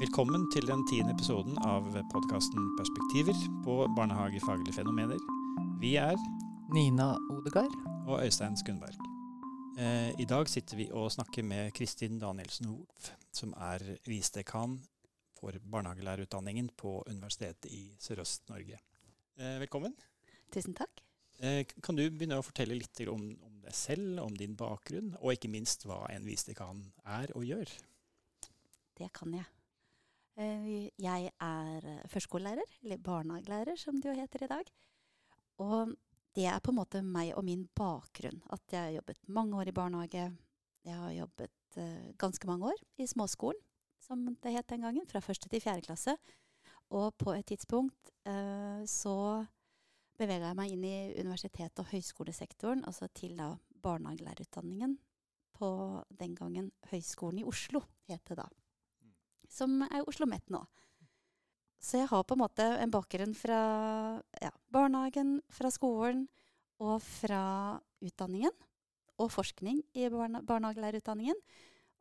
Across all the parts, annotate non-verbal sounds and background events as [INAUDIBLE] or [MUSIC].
Velkommen til den tiende episoden av podkasten Perspektiver på barnehagefaglige fenomener. Vi er Nina Odegard. og Øystein Skundberg. Eh, I dag sitter vi og snakker med Kristin Danielsen Hoff, som er visdekan for barnehagelærerutdanningen på Universitetet i Sørøst-Norge. Eh, velkommen. Tusen takk. Eh, kan du begynne å fortelle litt om, om deg selv, om din bakgrunn, og ikke minst hva en visdekan er og gjør? Det kan jeg. Eh, Jeg er eh, førskolelærer, eller barnehagelærer som det jo heter i dag. Og det er på en måte meg og min bakgrunn. At jeg har jobbet mange år i barnehage. Jeg har jobbet eh, ganske mange år i småskolen, som det het den gangen. Fra første til fjerde klasse. Og på et tidspunkt så bevega jeg meg inn i universitet- og høyskolesektoren, altså til da barnehagelærerutdanningen på den gangen Høgskolen i Oslo, het det da som er Oslo Met nå. Så jeg har på en måte en bakgrunn fra ja, barnehagen, fra skolen og fra utdanningen. Og forskning i barne barnehagelærerutdanningen.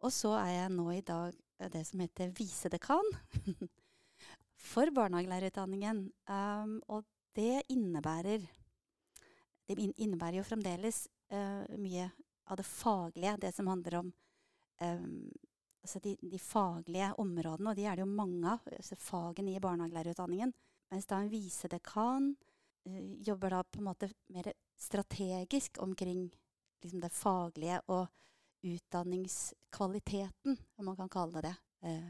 Og så er jeg nå i dag det som heter visedekan [LAUGHS] for barnehagelærerutdanningen. Um, og det innebærer Det innebærer jo fremdeles uh, mye av det faglige, det som handler om um, altså de, de, faglige områdene, og de er det jo mange av, altså fagene i barnehagelærerutdanningen. Mens da en visedekan uh, jobber da på en måte mer strategisk omkring liksom det faglige og utdanningskvaliteten, om man kan kalle det det. Uh,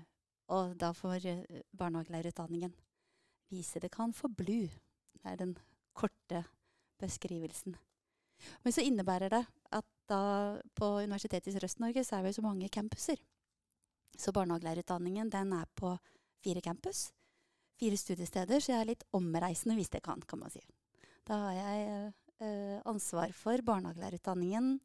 og da for uh, barnehagelærerutdanningen. Visedekan for BLU. Det er den korte beskrivelsen. Men så innebærer det at da på Universitetet i Sørøst-Norge så er vi så mange campuser. Så barnehagelærerutdanningen den er på fire campus. Fire studiesteder, så jeg er litt omreisende hvis jeg kan, kan man si. Da har jeg eh, ansvar for barnehagelærerutdanningen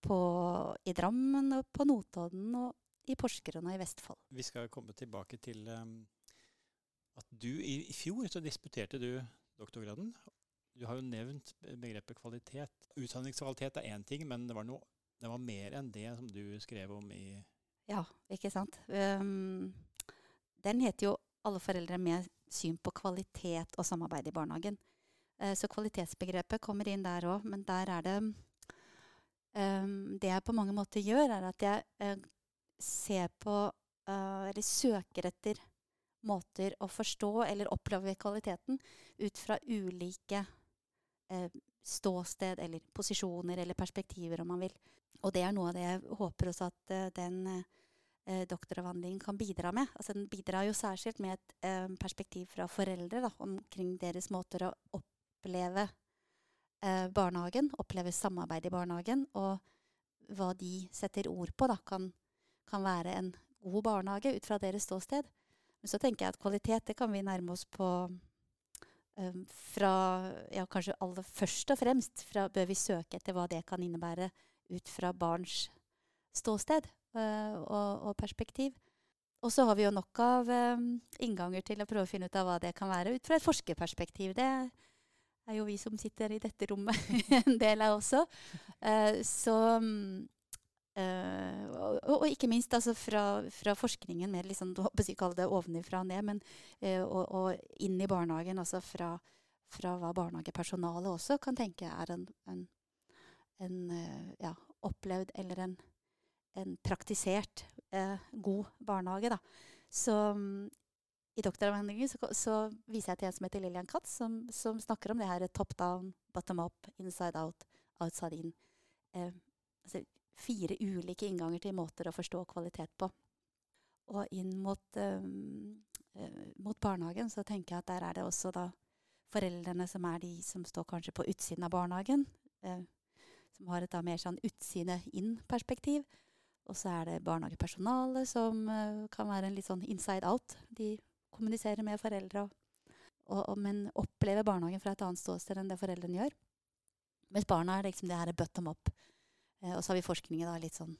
i Drammen og på Notodden og i Porsgrunn og i Vestfold. Vi skal komme tilbake til um, at du i, i fjor så disputerte du doktorgraden. Du har jo nevnt begrepet kvalitet. Utdanningskvalitet er én ting, men det var, noe, det var mer enn det som du skrev om i ja, ikke sant. Um, den heter jo 'Alle foreldre med syn på kvalitet og samarbeid i barnehagen'. Uh, så kvalitetsbegrepet kommer inn der òg, men der er det um, Det jeg på mange måter gjør, er at jeg uh, ser på uh, Eller søker etter måter å forstå eller oppleve kvaliteten ut fra ulike ståsted eller posisjoner eller perspektiver, om man vil. Og det er noe av det jeg håper også at uh, den uh, doktoravhandlingen kan bidra med. Altså Den bidrar jo særskilt med et uh, perspektiv fra foreldre da, omkring deres måter å oppleve barnehagen, oppleve samarbeid i barnehagen, og hva de setter ord på, da, kan, kan være en god barnehage ut fra deres ståsted. Men så tenker jeg at kvalitet det kan vi nærme oss på fra Ja, kanskje aller først og fremst fra, bør vi søke etter hva det kan innebære ut fra barns ståsted uh, og, og, perspektiv. Og så har vi jo nok av um, innganger til å prøve å finne ut av hva det kan være ut fra et forskerperspektiv. Det er jo vi som sitter i dette rommet [LAUGHS] en del av også. Uh, så Uh, og, og, ikke minst altså, fra, fra, forskningen, mer liksom, jeg kalle det ovenifra og ned, men uh, og, og, inn i barnehagen, altså fra, fra, hva barnehagepersonalet også kan tenke er en, en, en uh, ja, opplevd eller en, en praktisert god barnehage. Da. Så um, i doktoravhandlingen så, så, viser jeg til en som heter Lillian Katz, som, som snakker om det her top down, bottom up, inside out, outside in. altså fire ulike innganger til måter å forstå kvalitet på. Og inn mot, um, mot, barnehagen så tenker jeg at der er det også da foreldrene som er de som står kanskje på utsiden av barnehagen. Uh, som har et da mer sånn utside-inn-perspektiv. Og så er det barnehagepersonalet som uh, kan være en litt sånn inside out. De kommuniserer med foreldre, og, og, og, men opplever barnehagen fra et annet ståsted enn det foreldrene gjør. Mens barna er liksom det her bottom up. Eh, og så har vi forskningen da litt sånn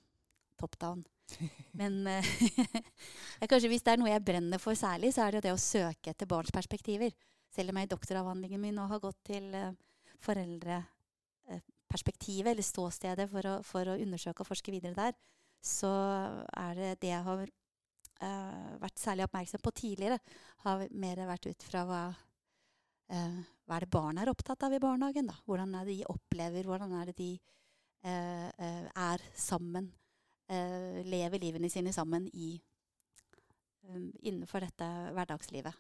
top down. Men eh, [LAUGHS] kanskje hvis det er noe jeg brenner for særlig, så er det jo det å søke etter barns perspektiver. Selv om jeg i doktoravhandlingen min nå har gått til eh, foreldreperspektivet, eller ståstedet, for å, for å, undersøke og forske videre der, så er det det jeg har eh, vært særlig oppmerksom på tidligere, har mer vært ut fra hva, eh, hva er det barn er opptatt av i barnehagen. da? Hvordan er det de opplever, hvordan er det de er sammen. eh, lever livene sine sammen i, innenfor dette hverdagslivet.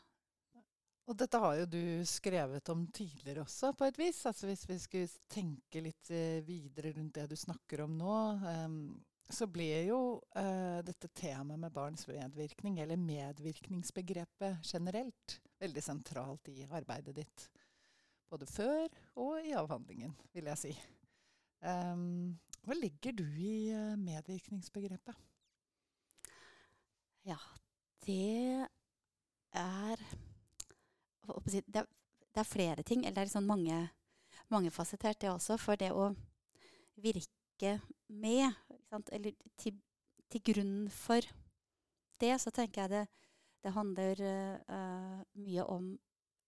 Og dette har jo du skrevet om tidligere også, på et vis. Altså hvis vi skulle tenke litt eh, videre rundt det du snakker om nå, um, så ble jo uh, dette temaet med barns medvirkning, eller medvirkningsbegrepet generelt, veldig sentralt i arbeidet ditt. Både før og i avhandlingen, vil jeg si. Em, hva legger du i eh, medvirkningsbegrepet? Ja, det er det, er er flere ting. Eller det er liksom mange, mangefasettert, det også. For det å virke med, eller til, til grunn for det, så tenker jeg det, det handler uh, mye om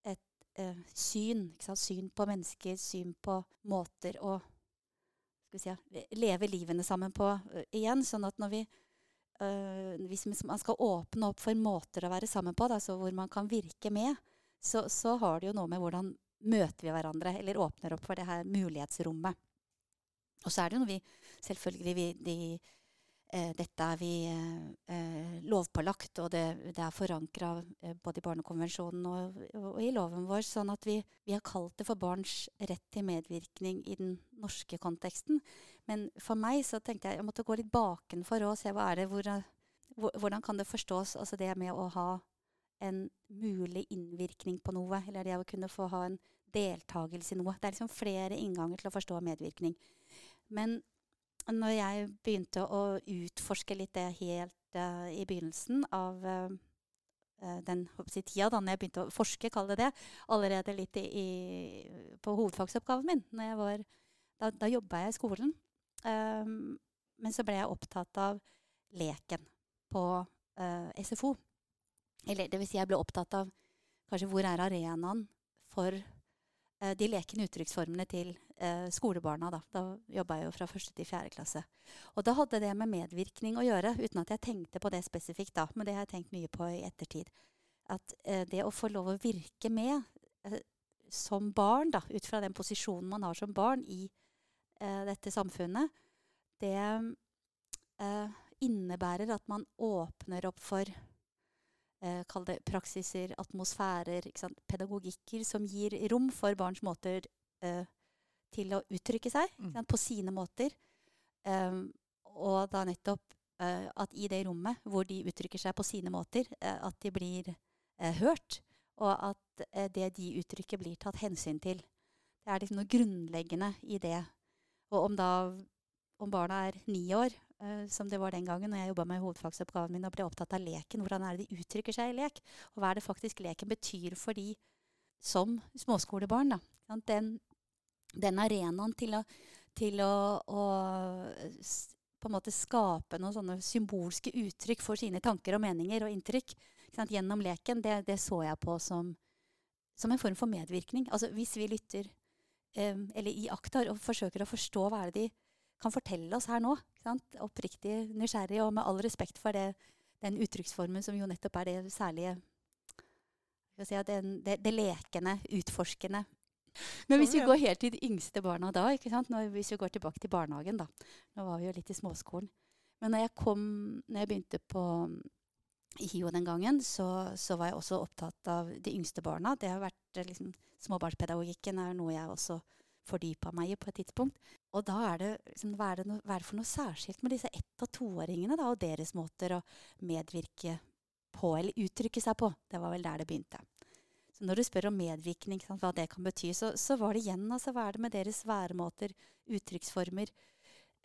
et uh, syn. Syn på mennesker, syn på måter å skal vi si, leve livene sammen på eh, igjen. Sånn at når vi øh, hvis man skal åpne opp for måter å være sammen på, da, hvor man kan virke med, så, så har det jo noe med hvordan møter vi hverandre, eller åpner opp for det her mulighetsrommet. Og så er det jo noe vi Selvfølgelig vi, de, eh, Dette er vi eh, lovpålagt, og det, det er forankra eh, både i Barnekonvensjonen og, og, og, i loven vår. Sånn at vi, vi har kalt det for barns rett til medvirkning i den norske konteksten. Men for meg så tenkte jeg jeg måtte gå litt bakenfor og se hva er det, hvor, hvordan kan det forstås, altså det med å ha en mulig innvirkning på noe, eller det å kunne få ha en deltakelse i noe. Det er liksom flere innganger til å forstå medvirkning. Men når jeg begynte å utforske litt det helt uh, i begynnelsen av uh, den si, tida da når jeg begynte å forske, kall det det, allerede litt i, i, på hovedfagsoppgaven min. Var, da da jobba jeg i skolen. Um, men så ble jeg opptatt av leken på uh, SFO. Eller det vil si jeg ble opptatt av kanskje hvor er arenaen for de lekende uttrykksformene til eh, skolebarna. Da, da jobba jeg jo fra første til fjerde klasse. Og da hadde det med medvirkning å gjøre, uten at jeg tenkte på det spesifikt da. Men det har jeg tenkt mye på i ettertid. At eh, det å få lov å virke med som barn, da, ut fra den posisjonen man har som barn i dette samfunnet, det innebærer at man åpner opp for eh, kall det praksiser, atmosfærer, pedagogikker som gir rom for barns måter eh, til å uttrykke seg mm. på sine måter. Um, og da nettopp uh, at i det rommet hvor de uttrykker seg på sine måter, uh, at de blir uh, hørt, og at det de uttrykker, blir tatt hensyn til. Det er liksom noe grunnleggende i det. Og om da om barna er ni år, uh, som det var den gangen når jeg jobba med hovedfagsoppgaven min og ble opptatt av leken. Hvordan er det de uttrykker seg i lek? Og hva er det faktisk leken betyr for de som småskolebarn? Da. Den, den arenaen til å, til å, å på en måte skape noen sånne symbolske uttrykk for sine tanker og meninger og inntrykk gjennom leken, det, det, så jeg på som, som, en form for medvirkning. Altså Hvis vi lytter, um, eller iakttar og forsøker å forstå hva er det de kan fortelle oss her nå. Oppriktig nysgjerrig og med all respekt for det, den uttrykksformen som jo nettopp er det særlige si, den, det, det, lekende, utforskende. Men hvis vi går helt til de yngste barna da, Når, hvis vi går tilbake til barnehagen da, Nå var vi jo litt i småskolen. Men når jeg, kom, når jeg begynte på HiO den gangen, så, så, var jeg også opptatt av de yngste barna. Det har vært liksom, Småbarnspedagogikken er noe jeg også fordypa meg i på et tidspunkt. Og da er det, liksom, hva, er det noe, hva er det for noe særskilt med disse ett- og toåringene da, og deres måter å medvirke på, eller uttrykke seg på? Det var vel der det begynte. Så når du spør om medvirkning, sant, hva det kan bety, så, så, var det igjen altså, hva er det med deres væremåter, uttrykksformer,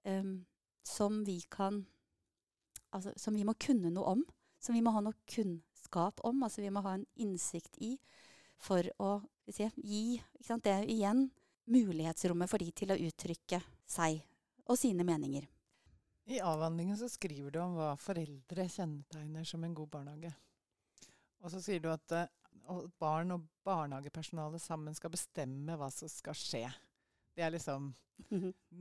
um, som vi kan Altså som vi må kunne noe om. Som vi må ha noe kunnskap om. Altså vi må ha en innsikt i for å si, gi det igjen mulighetsrommet for de til å uttrykke seg og sine meninger. I avhandlingen så skriver du om hva foreldre kjennetegner som en god barnehage. Og så sier du at uh, barn og barnehagepersonale sammen skal bestemme hva som skal skje. Det er liksom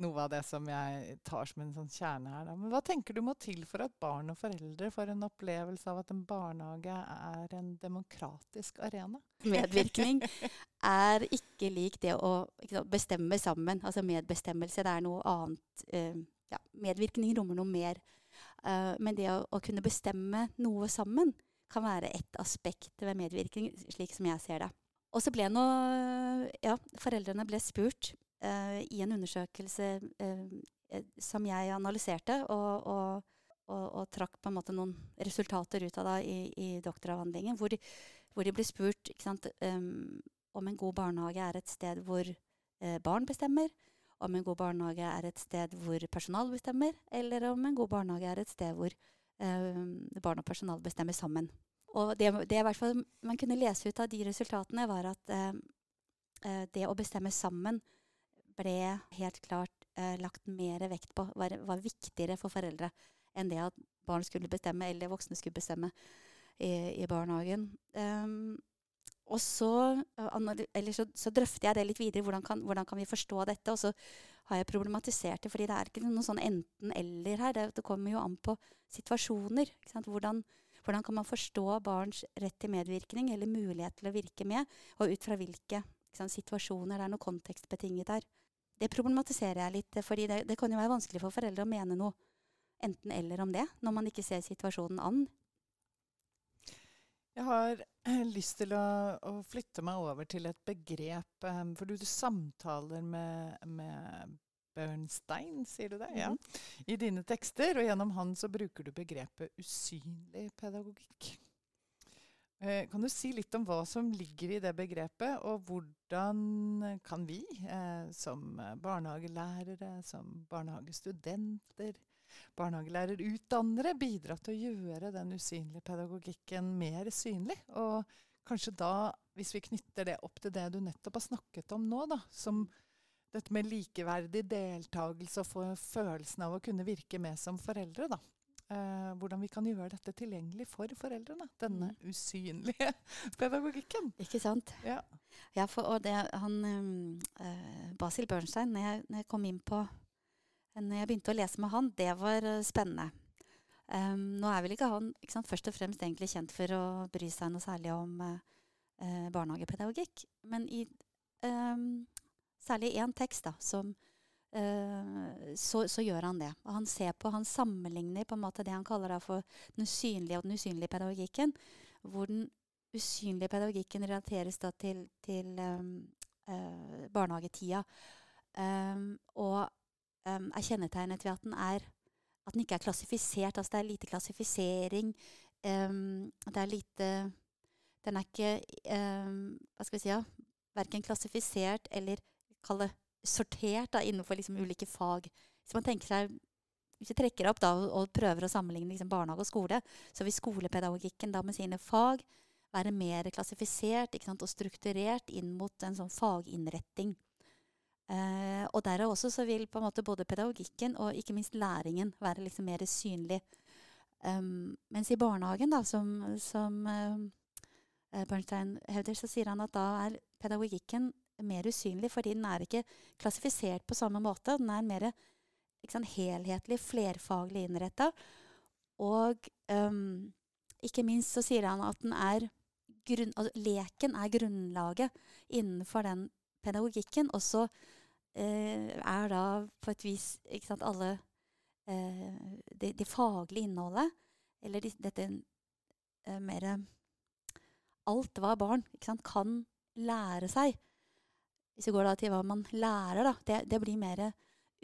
noe av det som jeg tar som en sånn kjerne her. Da. Men hva tenker du må til for at barn og foreldre får en opplevelse av at en barnehage er en demokratisk arena? Medvirkning er ikke lik det å bestemme sammen. Altså medbestemmelse, det er noe annet. Uh, ja, medvirkning rommer noe mer. Uh, men det å, å, kunne bestemme noe sammen kan være et aspekt ved medvirkning, slik som jeg ser det. Og så ble nå Ja, foreldrene ble spurt i en undersøkelse uh, som jeg analyserte, og, og, og, og, trakk på en måte noen resultater ut av da i, i doktoravhandlingen, hvor de, hvor de ble spurt sant, um, om en god barnehage er et sted hvor uh, barn bestemmer, om en god barnehage er et sted hvor personal bestemmer, eller om en god barnehage er et sted hvor barn og personal bestemmer sammen. Og det, det man kunne lese ut av de resultatene, var at det å bestemme sammen ble helt klart eh, lagt mer vekt på, var, var, viktigere for foreldre enn det at barn skulle bestemme, eller voksne skulle bestemme i, i barnehagen. Um, og så, så, så, drøfter jeg det litt videre. Hvordan kan, hvordan kan, vi forstå dette? Og så har jeg problematisert det, fordi det er ikke noe sånn enten-eller her. Det, det, kommer jo an på situasjoner. Hvordan, hvordan, kan man forstå barns rett til medvirkning, eller mulighet til å virke med, og ut fra hvilke sant, situasjoner det er noe kontekstbetinget her det problematiserer jeg litt. fordi det, det, kan jo være vanskelig for foreldre å mene noe enten-eller om det, når man ikke ser situasjonen an. Jeg har eh, lyst til å, å flytte meg over til et begrep. Um, for du, du samtaler med, med, Bernstein, sier du det? Mm -hmm. Ja. I dine tekster, og gjennom han så bruker du begrepet usynlig pedagogikk. Eh, kan du si litt om hva som ligger i det begrepet, og hvordan kan vi eh, som barnehagelærere, som barnehagestudenter, barnehagelærerutdannere bidra til å gjøre den usynlige pedagogikken mer synlig? Og kanskje da, hvis vi knytter det opp til det du nettopp har snakket om nå, da, som dette med likeverdig deltakelse og få følelsen av å kunne virke med som foreldre, da. Uh, hvordan vi kan gjøre dette tilgjengelig for foreldrene. Denne mm. usynlige [LAUGHS] pedagogikken. Ikke sant. Ja, ja for, og det, han, eh, Basil Bernstein, når jeg, når jeg, kom inn på Når jeg begynte å lese med han, det var uh, spennende. Um, nå er vel ikke han ikke sant, først og fremst egentlig kjent for å bry seg noe særlig om barnehagepedagogikk, men i um, særlig én tekst da, som Eh, så, så, gjør han det. Og han ser på, han sammenligner på en måte det han kaller for den usynlige og den usynlige pedagogikken. Hvor den usynlige pedagogikken relateres da til, til um, uh, barnehagetida. Um, og um, er kjennetegnet ved at den, er, at den ikke er klassifisert. Altså det er lite klassifisering. det er lite Den er ikke Hva skal vi si? Ja, verken klassifisert eller kall det sortert da, innenfor liksom, ulike fag. Hvis man tenker seg hvis vi trekker opp da, og prøver å sammenligne liksom, barnehage og skole, så vil skolepedagogikken da med sine fag være mer klassifisert sant, og strukturert inn mot en sånn faginnretting. Eh, og derav også så vil på en måte både pedagogikken og ikke minst læringen være liksom mer synlig. Um, mens i barnehagen, da, som, som uh, Bernstein hevder, så sier han at da er pedagogikken mer usynlig, fordi den er ikke klassifisert på samme måte. Den er mer sant, helhetlig, flerfaglig innretta. Og um, ikke minst så sier han at er grunn, altså, leken er grunnlaget innenfor den pedagogikken. Og så uh, er da på et vis sant, alle uh, det, de faglige innholdet, eller de, dette uh, mer Alt hva barn sant, kan lære seg hvis vi går da til hva man lærer, da, det, det blir mer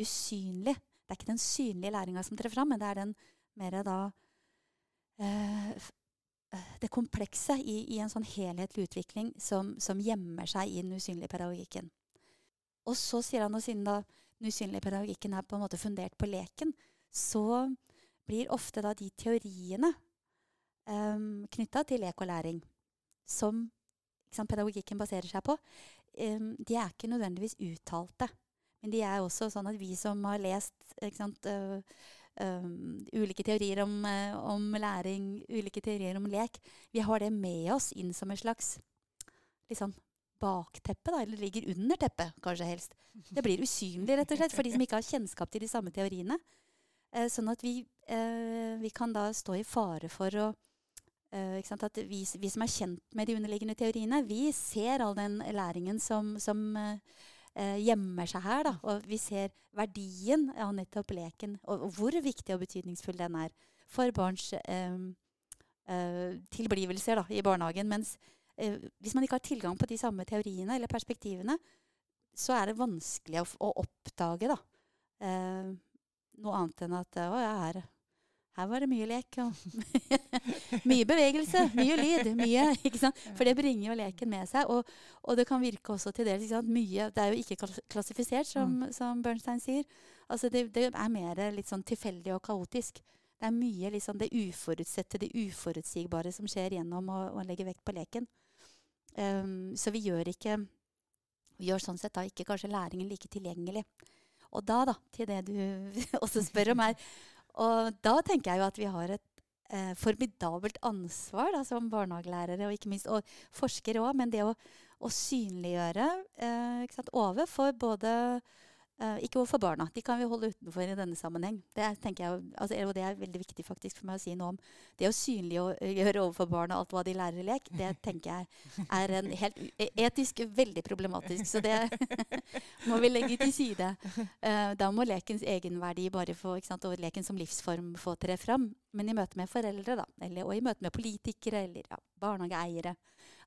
usynlig. Det er ikke den synlige læringa som trer fram, men det er den mer da eh, Det komplekse i, i, en sånn helhetlig utvikling som, som, gjemmer seg i den usynlige pedagogikken. Og så sier han at siden da den usynlige pedagogikken er på en måte fundert på leken, så blir ofte da de teoriene um, eh, knytta til lek og læring som sant, pedagogikken baserer seg på, um, de er ikke nødvendigvis uttalte. Men de er også sånn at vi som har lest sant, uh, um, ulike teorier om, uh, om, læring, ulike teorier om lek, vi har det med oss inn som en slags liksom, bakteppe, da, eller ligger under teppet, kanskje helst. Det blir usynlig, rett og slett, for de som ikke har kjennskap til de samme teoriene. Eh, sånn at vi, eh, vi, kan da stå i fare for å At vi, vi, som er kjent med de underliggende teoriene, vi ser all den læringen som, som eh, gjemmer seg her. Da. Og vi ser verdien av nettopp leken, og, og, hvor viktig og betydningsfull den er for barns eh, eh, tilblivelser da, i barnehagen. Mens hvis man ikke har tilgang på de samme teoriene eller perspektivene, så er det vanskelig å, å oppdage da, noe annet enn at å, jeg her, her var det mye lek. Og [LAUGHS] mye bevegelse, mye lyd. mye, ikke sant? For det bringer jo leken med seg. Og, og det kan virke også til dels mye, Det er jo ikke klassifisert, som, mm. som Bernstein sier. Altså det, det, er mer litt sånn tilfeldig og kaotisk. Det er mye liksom det uforutsette, det uforutsigbare som skjer gjennom å, å legge vekt på leken. Um, så vi gjør ikke vi gjør sånn sett da ikke kanskje læringen like tilgjengelig. Og da, da, til det du [LAUGHS] også spør om her Og da tenker jeg jo at vi har et eh, formidabelt ansvar da, som barnehagelærere, og ikke minst og forskere òg. Men det å, å synliggjøre eh, overfor både Uh, ikke overfor barna. De kan vi holde utenfor i denne sammenheng. Det er, jeg, altså, og det er veldig viktig faktisk for meg å si noe om. Det å synliggjøre overfor barna alt hva de lærer i lek, det tenker jeg er en helt e, etisk veldig problematisk. Så det [LAUGHS] må vi legge til side. Uh, da må lekens egenverdi bare få, sant, og leken som livsform få tre fram. Men i møte med foreldre, da, eller, og i møte med politikere eller ja, barnehageeiere,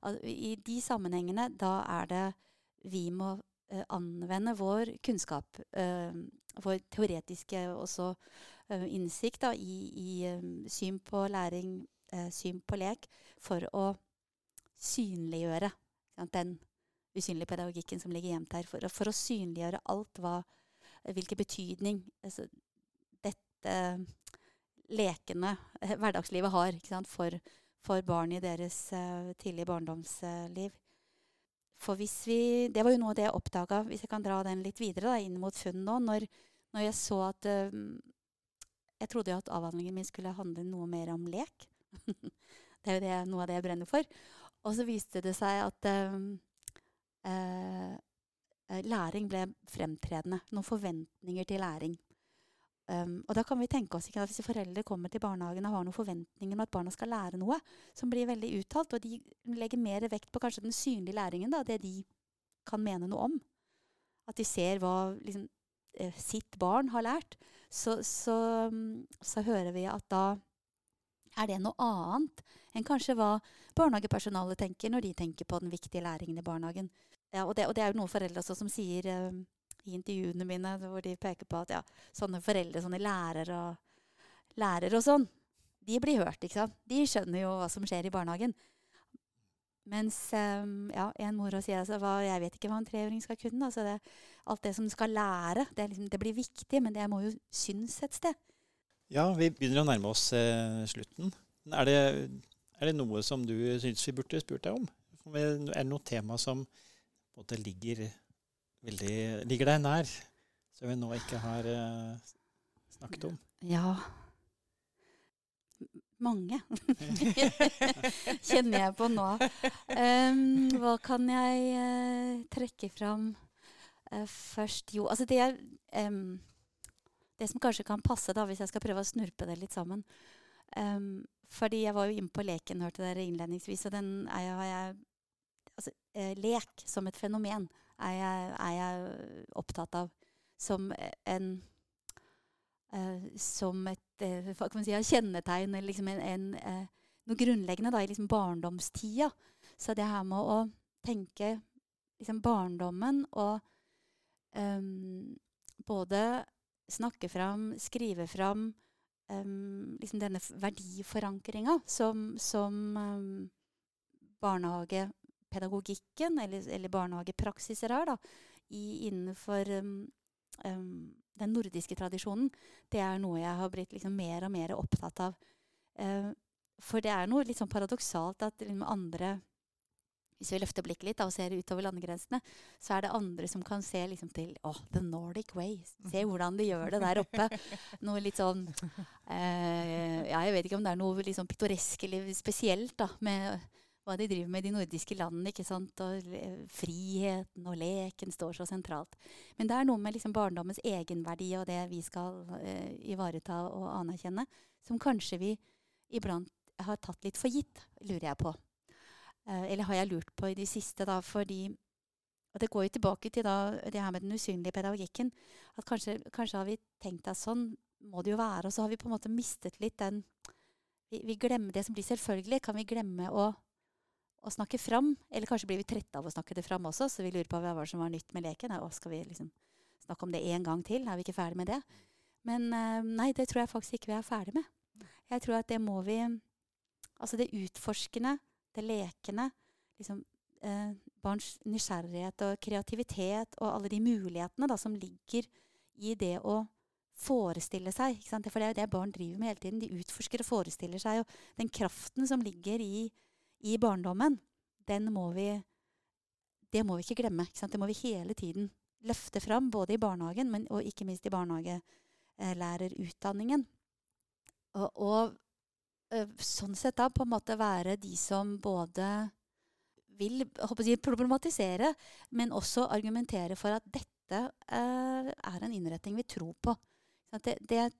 altså, i de sammenhengene, da er det vi må anvende vår kunnskap, uh, vår teoretiske også uh, innsikt da, i, i syn på læring, syn på lek, for å synliggjøre den usynlige pedagogikken som ligger gjemt her. For, for å synliggjøre alt hva Hvilken betydning altså, dette lekende hverdagslivet har for, for, barn i deres tidlige barndomsliv. For hvis vi, Det var jo noe av det jeg oppdaga, hvis jeg kan dra den litt videre, da, inn mot funn nå, når, når, jeg så at øh, Jeg trodde jo at avhandlingen min skulle handle noe mer om lek. [LAUGHS] det er jo det, noe av det jeg brenner for. Og så viste det seg at øh, øh, læring ble fremtredende. Noen forventninger til læring. Um, og da kan vi tenke oss ikke, at Hvis foreldre kommer til barnehagen og har noen forventninger om at barna skal lære noe, som blir veldig uttalt, og de legger mer vekt på kanskje den synlige læringen, da, det de kan mene noe om, at de ser hva liksom, eh, sitt barn har lært, så, så, så, hører vi at da er det noe annet enn kanskje hva barnehagepersonalet tenker når de tenker på den viktige læringen i barnehagen. Ja, og, det, og, det, er jo noen foreldre som sier um, i intervjuene mine hvor de peker på at ja, sånne foreldre, sånne lærere og, lærere og sånn, de blir hørt. ikke sant? De skjønner jo hva som skjer i barnehagen. Mens um, ja, en mor sier altså, hva, jeg vet ikke hva en treåring skal kunne. Altså det, alt det som skal lære, det, liksom, det, blir viktig, men det må jo synes et sted. Ja, vi begynner å nærme oss eh, slutten. Er det, er det, noe som du syns vi burde spurt deg om? Er det noe tema som måte ligger veldig, ligger deg nær, som vi nå ikke har uh, snakket om? Ja. Mange [LAUGHS] kjenner jeg på nå. Um, hva kan jeg uh, trekke fram uh, først? Jo, altså det um, Det som kanskje kan passe, da, hvis jeg skal prøve å snurpe det litt sammen um, Fordi jeg var jo inne på leken, hørte dere innledningsvis, og den er jeg, altså, Lek som et fenomen er jeg, er jeg opptatt av som en uh, Som et uh, kan si, kjennetegn, eller liksom en, en, uh, noe grunnleggende da, i liksom barndomstida. Så det her med å tenke liksom barndommen og um, både snakke fram, skrive fram um, liksom denne verdiforankringa som, som um, barnehage pedagogikken, eller, eller barnehagepraksiser her, da, i, innenfor um, um, den nordiske tradisjonen, det er noe jeg har blitt liksom mer og mer opptatt av. Uh, for det er noe litt sånn paradoksalt at liksom andre hvis vi løfter blikket litt da, og ser utover landegrensene, så er det andre som kan se liksom til oh, the Nordic way. Se hvordan de gjør det der oppe. Noe litt sånn eh, ja, Jeg vet ikke om det er noe sånn pittoresk eller spesielt da, med hva de driver med i de nordiske landene. ikke sant? Og friheten og leken står så sentralt. Men det er noe med liksom barndommens egenverdi og det vi skal uh, ivareta og anerkjenne, som kanskje vi iblant har tatt litt for gitt, lurer jeg på. Uh, eller har jeg lurt på i de siste, da, fordi og Det går jo tilbake til da, det her med den usynlige pedagogikken. At kanskje, kanskje har vi tenkt at sånn må det jo være, og så har vi på en måte mistet litt den vi, vi glemmer det som blir selvfølgelig. Kan vi glemme å å snakke fram. Eller kanskje blir vi trette av å snakke det fram også, så vi lurer på hva som var nytt med leken. Og skal vi liksom snakke om det en gang til? Er vi ikke ferdig med det? Men uh, nei, det tror jeg faktisk ikke vi er ferdig med. Jeg tror at det må vi Altså det utforskende, det lekende, liksom eh, barns nysgjerrighet og kreativitet og alle de mulighetene da, som ligger i det å forestille seg. For det er jo det barn driver med hele tiden. De utforsker og forestiller seg. Og den kraften som ligger i i barndommen, den må vi Det må vi ikke glemme. Ikke det må vi hele tiden løfte fram, både i barnehagen men, og ikke minst i barnehagelærerutdanningen. Og, og sånn sett da på en måte være de som både vil jeg, problematisere, men også argumentere for at dette er en innretning vi tror på. Det, det,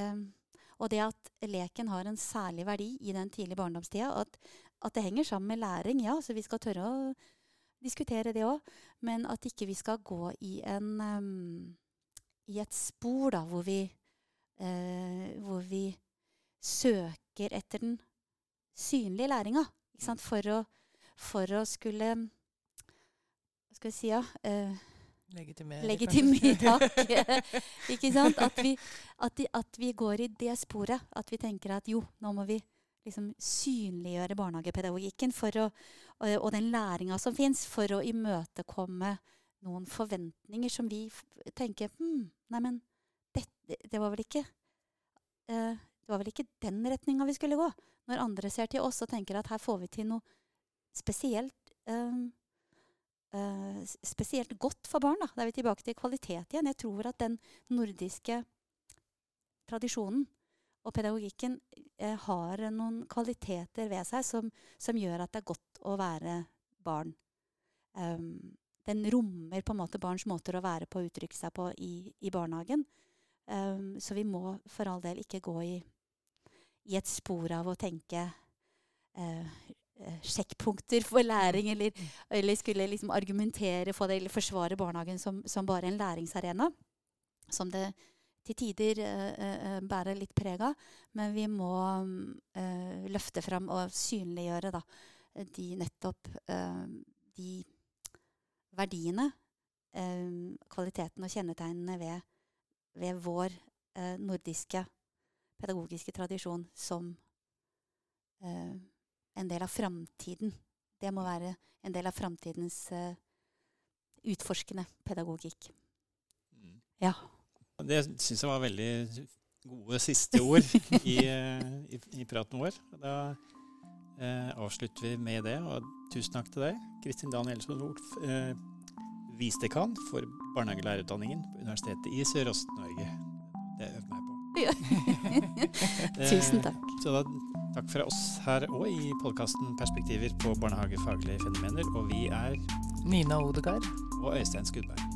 um, og det at leken har en særlig verdi i den tidlige barndomstida. At, at det henger sammen med læring, ja. Så vi skal tørre å diskutere det òg. Men at ikke vi skal gå i, en, um, i et spor da, hvor vi, uh, hvor vi søker etter den synlige læringa. For for å skulle Hva skal vi si, ja? Uh, Legitimere. Legitimere, [LAUGHS] [LAUGHS] ikke sant? At vi, at, de, at vi, går i det sporet. At vi tenker at jo, nå må vi liksom synliggjøre barnehagepedagogikken å, og, den læringa som fins, for å imøtekomme noen forventninger som vi tenker hm, Neimen, det, det, var vel ikke uh, Det var vel ikke den retninga vi skulle gå. Når andre ser til oss og tenker at her får vi til noe spesielt um, uh, spesielt godt for barn. Da. da er vi tilbake til kvalitet igjen. Jeg tror at den nordiske tradisjonen og pedagogikken eh, har noen kvaliteter ved seg som, som, gjør at det er godt å være barn. Um, den rommer på en måte barns måter å være på og uttrykke seg på i, i barnehagen. Um, så vi må for all del ikke gå i, i et spor av å tenke Eh, sjekkpunkter for læring, eller, eller skulle liksom argumentere for det, eller forsvare barnehagen som, som, bare en læringsarena. Som det til tider uh, uh, bærer litt preg av. Men vi må uh, løfte fram og synliggjøre da, de nettopp de verdiene, kvaliteten og kjennetegnene ved, ved vår nordiske pedagogiske tradisjon som uh, en del av framtiden. Det må være en del av framtidens uh, utforskende pedagogikk. Mm. Ja. Det syns jeg var veldig gode siste ord i, uh, i, i, praten vår. Da eh, avslutter vi med det. Og tusen takk til deg, Kristin Danielsson Nord, visedekan for barnehagelærerutdanningen på Universitetet i Sørøst-Norge. Det øver meg på. Ja. [LAUGHS] tusen takk. Så da Takk fra oss her òg i podkasten 'Perspektiver på barnehagefaglige fenomener'. Og vi er Nina Odegaard. Og Øystein Skudberg.